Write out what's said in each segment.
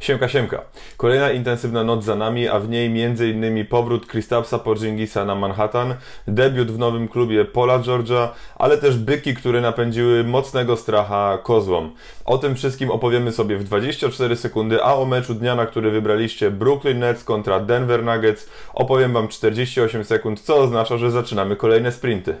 Siemka, siemka. Kolejna intensywna noc za nami, a w niej m.in. powrót Kristapsa Porzingisa na Manhattan, debiut w nowym klubie Paula Georgia, ale też byki, które napędziły mocnego stracha kozłom. O tym wszystkim opowiemy sobie w 24 sekundy, a o meczu dnia, na który wybraliście Brooklyn Nets kontra Denver Nuggets, opowiem Wam 48 sekund, co oznacza, że zaczynamy kolejne sprinty.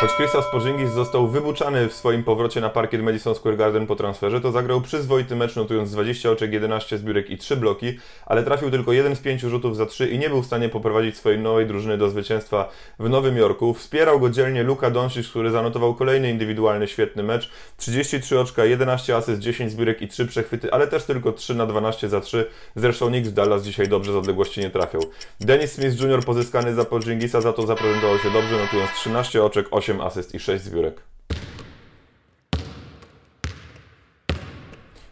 Choć Kristaps Porzingis został wybuczany w swoim powrocie na parkiet Madison Square Garden po transferze, to zagrał przyzwoity mecz, notując 20 oczek, 11 zbiórek i 3 bloki, ale trafił tylko jeden z pięciu rzutów za 3 i nie był w stanie poprowadzić swojej nowej drużyny do zwycięstwa w Nowym Jorku. Wspierał go dzielnie Luka Doncic, który zanotował kolejny indywidualny świetny mecz. 33 oczka, 11 asyst, 10 zbiórek i 3 przechwyty, ale też tylko 3 na 12 za 3. Zresztą nikt w Dallas dzisiaj dobrze z odległości nie trafiał. Dennis Smith Jr. pozyskany za Porzingisa za to zaprezentował się dobrze, notując 13 oczek, 8 8 asyst i 6 zbiórek.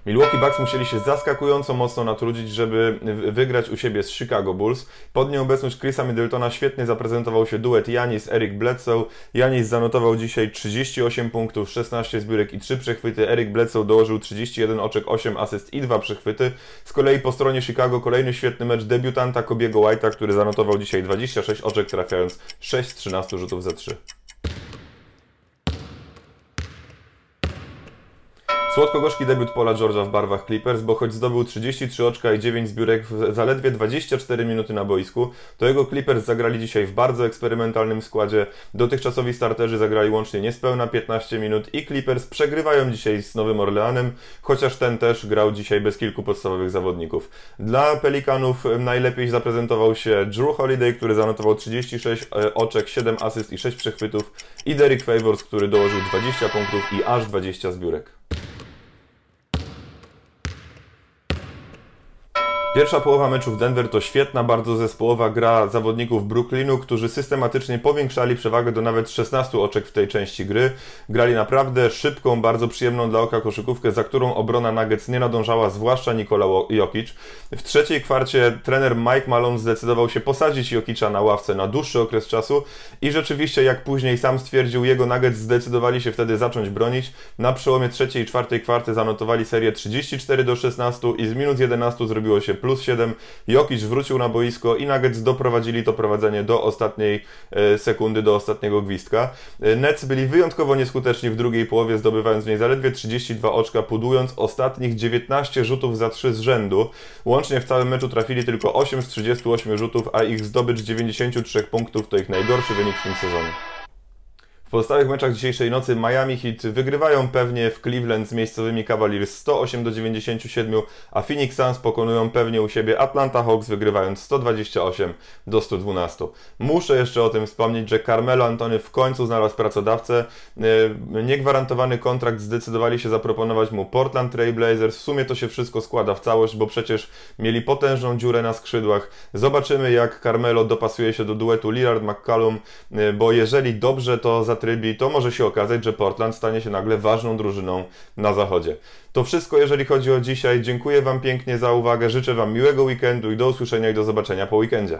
Milwaukee Bucks musieli się zaskakująco mocno natrudzić, żeby wygrać u siebie z Chicago Bulls. Pod nieobecność Chrisa Middletona świetnie zaprezentował się duet Janis Eric Bledsoe. Janis zanotował dzisiaj 38 punktów, 16 zbiórek i 3 przechwyty. Eric Bledsoe dołożył 31 oczek, 8 asyst i 2 przechwyty. Z kolei po stronie Chicago kolejny świetny mecz debiutanta Kobiego White'a, który zanotował dzisiaj 26 oczek, trafiając 6 z 13 rzutów za 3. Słodko-gorzki debiut Paula George'a w barwach Clippers, bo choć zdobył 33 oczka i 9 zbiórek w zaledwie 24 minuty na boisku, to jego Clippers zagrali dzisiaj w bardzo eksperymentalnym składzie. Dotychczasowi starterzy zagrali łącznie niespełna 15 minut i Clippers przegrywają dzisiaj z Nowym Orleanem, chociaż ten też grał dzisiaj bez kilku podstawowych zawodników. Dla Pelikanów najlepiej zaprezentował się Drew Holiday, który zanotował 36 e, oczek, 7 asyst i 6 przechwytów i Derek Favors, który dołożył 20 punktów i aż 20 zbiórek. Pierwsza połowa meczu w Denver to świetna, bardzo zespołowa gra zawodników Brooklynu, którzy systematycznie powiększali przewagę do nawet 16 oczek w tej części gry. Grali naprawdę szybką, bardzo przyjemną dla oka koszykówkę, za którą obrona Nuggets nie nadążała, zwłaszcza Nikola Jokic. W trzeciej kwarcie trener Mike Malone zdecydował się posadzić Jokicza na ławce na dłuższy okres czasu i rzeczywiście, jak później sam stwierdził, jego Nuggets zdecydowali się wtedy zacząć bronić. Na przełomie trzeciej i czwartej kwarty zanotowali serię 34 do 16 i z minut 11 zrobiło się plus 7. Jokic wrócił na boisko i Nuggets doprowadzili to prowadzenie do ostatniej e, sekundy, do ostatniego gwizdka. E, Nets byli wyjątkowo nieskuteczni w drugiej połowie, zdobywając w niej zaledwie 32 oczka, pudując ostatnich 19 rzutów za 3 z rzędu. Łącznie w całym meczu trafili tylko 8 z 38 rzutów, a ich zdobycz 93 punktów to ich najgorszy wynik w tym sezonie. W pozostałych meczach dzisiejszej nocy Miami Heat wygrywają pewnie w Cleveland z miejscowymi Cavaliers 108 do 97, a Phoenix Suns pokonują pewnie u siebie Atlanta Hawks wygrywając 128 do 112. Muszę jeszcze o tym wspomnieć, że Carmelo Antony w końcu znalazł pracodawcę. E, niegwarantowany kontrakt zdecydowali się zaproponować mu Portland Trail Blazers. W sumie to się wszystko składa w całość, bo przecież mieli potężną dziurę na skrzydłach. Zobaczymy jak Carmelo dopasuje się do duetu Lillard-McCallum, e, bo jeżeli dobrze to za to może się okazać, że Portland stanie się nagle ważną drużyną na zachodzie. To wszystko, jeżeli chodzi o dzisiaj. Dziękuję Wam pięknie za uwagę, życzę Wam miłego weekendu i do usłyszenia i do zobaczenia po weekendzie.